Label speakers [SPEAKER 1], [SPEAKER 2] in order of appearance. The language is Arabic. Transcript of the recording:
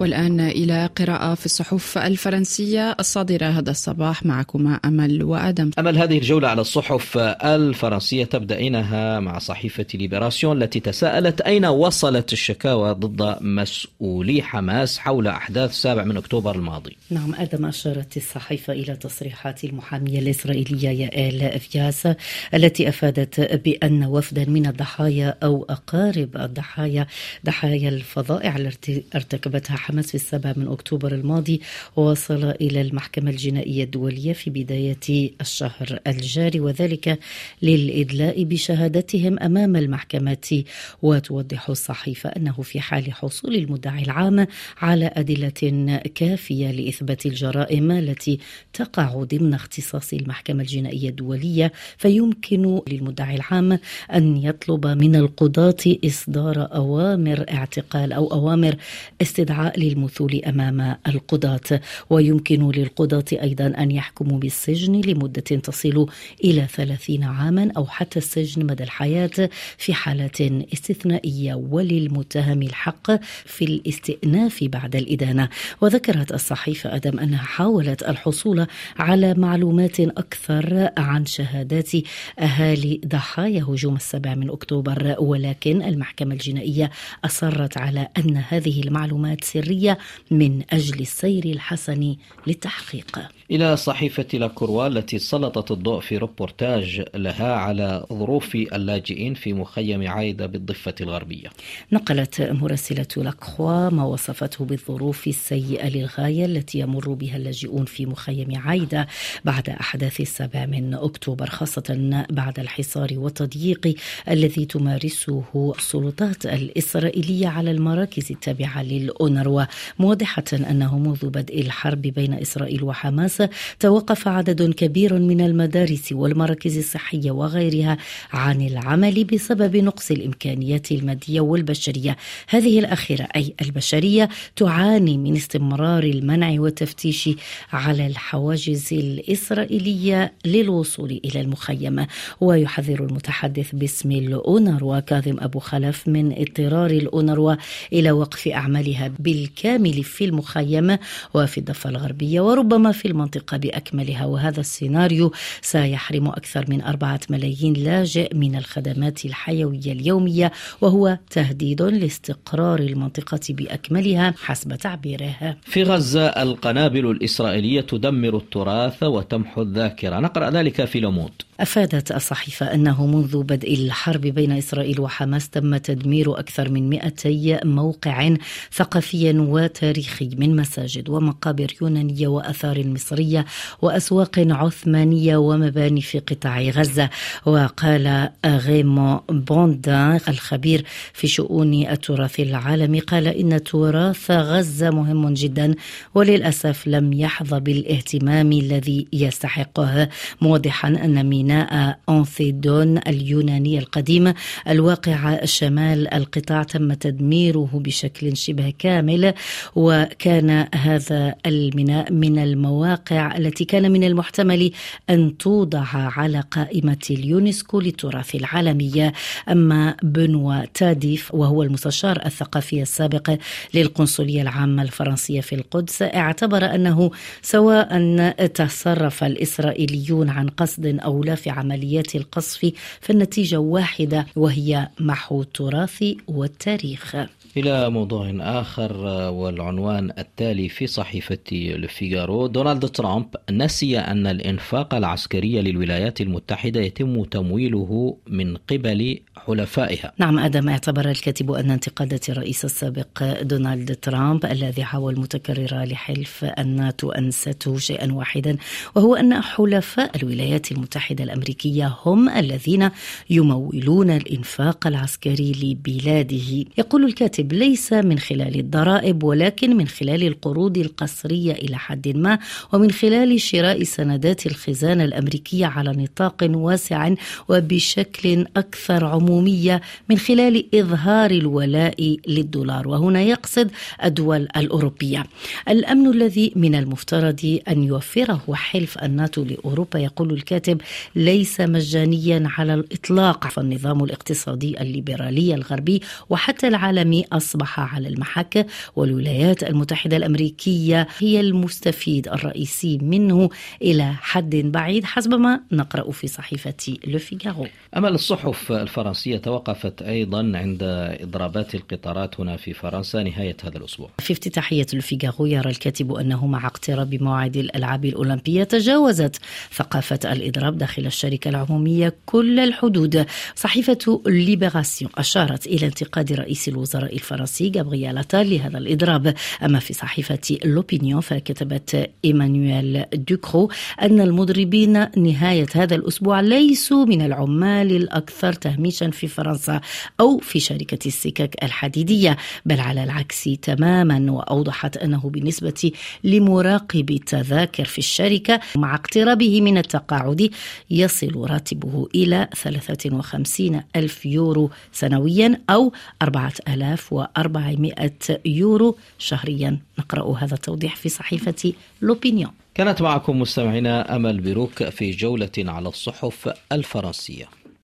[SPEAKER 1] والآن إلى قراءة في الصحف الفرنسية الصادرة هذا الصباح معكما أمل وآدم.
[SPEAKER 2] أمل هذه الجولة على الصحف الفرنسية تبدأينها مع صحيفة ليبراسيون التي تساءلت أين وصلت الشكاوى ضد مسؤولي حماس حول أحداث 7 من أكتوبر الماضي؟
[SPEAKER 3] نعم آدم أشارت الصحيفة إلى تصريحات المحامية الإسرائيلية يائل فياس التي أفادت بأن وفدا من الضحايا أو أقارب الضحايا ضحايا الفظائع التي ارتكبتها حماس في السابع من أكتوبر الماضي وصل إلى المحكمة الجنائية الدولية في بداية الشهر الجاري وذلك للإدلاء بشهادتهم أمام المحكمة وتوضح الصحيفة أنه في حال حصول المدعي العام على أدلة كافية لإثبات الجرائم التي تقع ضمن اختصاص المحكمة الجنائية الدولية فيمكن للمدعي العام أن يطلب من القضاة إصدار أوامر اعتقال أو أوامر استدعاء للمثول أمام القضاة ويمكن للقضاة أيضا أن يحكموا بالسجن لمدة تصل إلى ثلاثين عاما أو حتى السجن مدى الحياة في حالات استثنائية. وللمتهم الحق في الاستئناف بعد الإدانة. وذكرت الصحيفة أدم أنها حاولت الحصول على معلومات أكثر عن شهادات أهالي ضحايا هجوم السابع من أكتوبر ولكن المحكمة الجنائية أصرت على أن هذه المعلومات سرية السرية من أجل السير الحسن للتحقيق.
[SPEAKER 2] إلى صحيفة لاكوروا التي سلطت الضوء في روبورتاج لها على ظروف اللاجئين في مخيم عايدة بالضفة الغربية.
[SPEAKER 3] نقلت مراسلة لاكخوا ما وصفته بالظروف السيئة للغاية التي يمر بها اللاجئون في مخيم عايدة بعد أحداث السابع من أكتوبر خاصة بعد الحصار والتضييق الذي تمارسه السلطات الإسرائيلية على المراكز التابعة للأونروا. موضحة أنه منذ بدء الحرب بين إسرائيل وحماس توقف عدد كبير من المدارس والمراكز الصحية وغيرها عن العمل بسبب نقص الإمكانيات المادية والبشرية. هذه الأخيرة أي البشرية تعاني من استمرار المنع والتفتيش على الحواجز الإسرائيلية للوصول إلى المخيم ويحذر المتحدث باسم الأونروا كاظم أبو خلف من اضطرار الأونروا إلى وقف أعمالها بال بالكامل في المخيم وفي الضفة الغربية وربما في المنطقة بأكملها. وهذا السيناريو سيحرم أكثر من أربعة ملايين لاجئ من الخدمات الحيوية اليومية وهو تهديد لاستقرار المنطقة بأكملها حسب تعبيره.
[SPEAKER 2] في غزة القنابل الإسرائيلية تدمر التراث وتمحو الذاكرة. نقرأ ذلك في لومود
[SPEAKER 3] أفادت الصحيفة أنه منذ بدء الحرب بين إسرائيل وحماس تم تدمير أكثر من 200 موقع ثقافي وتاريخي من مساجد ومقابر يونانية وأثار مصرية وأسواق عثمانية ومباني في قطاع غزة. وقال غيمو بوندان الخبير في شؤون التراث العالمي قال إن تراث غزة مهم جدا وللأسف لم يحظى بالاهتمام الذي يستحقه موضحا أن ميناء أنثيدون اليوناني القديم الواقع شمال القطاع تم تدميره بشكل شبه كامل وكان هذا الميناء من المواقع التي كان من المحتمل أن توضع على قائمة اليونسكو للتراث العالمي. أما بنوا تاديف وهو المستشار الثقافي السابق للقنصلية العامة الفرنسية في القدس اعتبر أنه سواء تصرف الإسرائيليون عن قصد أو لا في عمليات القصف فالنتيجة واحدة وهي محو التراث والتاريخ.
[SPEAKER 2] إلى موضوع آخر والعنوان التالي في صحيفة الفيغارو دونالد ترامب نسي أن الإنفاق العسكري للولايات المتحدة يتم تمويله من قبل حلفائها.
[SPEAKER 3] نعم أدم اعتبر الكاتب أن انتقادات الرئيس السابق دونالد ترامب اللاذعة والمتكررة لحلف الناتو أنسته شيئا واحدا وهو أن حلفاء الولايات المتحدة الأمريكية هم الذين يمولون الإنفاق العسكري لبلاده. يقول الكاتب ليس من خلال الضرائب ولكن من خلال القروض القصرية إلى حد ما ومن خلال شراء سندات الخزانة الأمريكية على نطاق واسع وبشكل أكثر عمومية من خلال إظهار الولاء للدولار. وهنا يقصد الدول الأوروبية. الأمن الذي من المفترض أن يوفره حلف الناتو لأوروبا يقول الكاتب ليس مجانيا على الإطلاق. فالنظام الاقتصادي الليبرالي الغربي وحتى العالمي أصبح على المحك والولايات المتحدة الأمريكية هي المستفيد الرئيسي منه إلى حد بعيد حسب ما نقرأ في صحيفة لوفيغارو
[SPEAKER 2] أما الصحف الفرنسية توقفت أيضا عند إضرابات القطارات هنا في فرنسا نهاية هذا الأسبوع.
[SPEAKER 3] في افتتاحية لوفيغارو يرى الكاتب أنه مع اقتراب موعد الألعاب الأولمبية تجاوزت ثقافة الإضراب داخل الشركة العمومية كل الحدود. صحيفة ليبراسيون أشارت إلى انتقاد رئيس الوزراء الفرنسي جابرييل أتال لهذا الإضراب. أما في صحيفة لوبينيون فكتبت إيمانويل دوكرو أن المضربين نهاية هذا الأسبوع ليسوا من العمال الأكثر تهميشا في فرنسا أو في شركة السكك الحديدية بل على العكس تماما وأوضحت أنه بالنسبة لمراقب التذاكر في الشركة مع اقترابه من التقاعد يصل راتبه إلى 53 ألف يورو سنويا أو 4400 يورو شهريا. نقرأ هذا التوضيح في صحيفة لوبينيون.
[SPEAKER 2] كانت معكم مستمعينا أمل بروك في جولة على الصحف الفرنسية.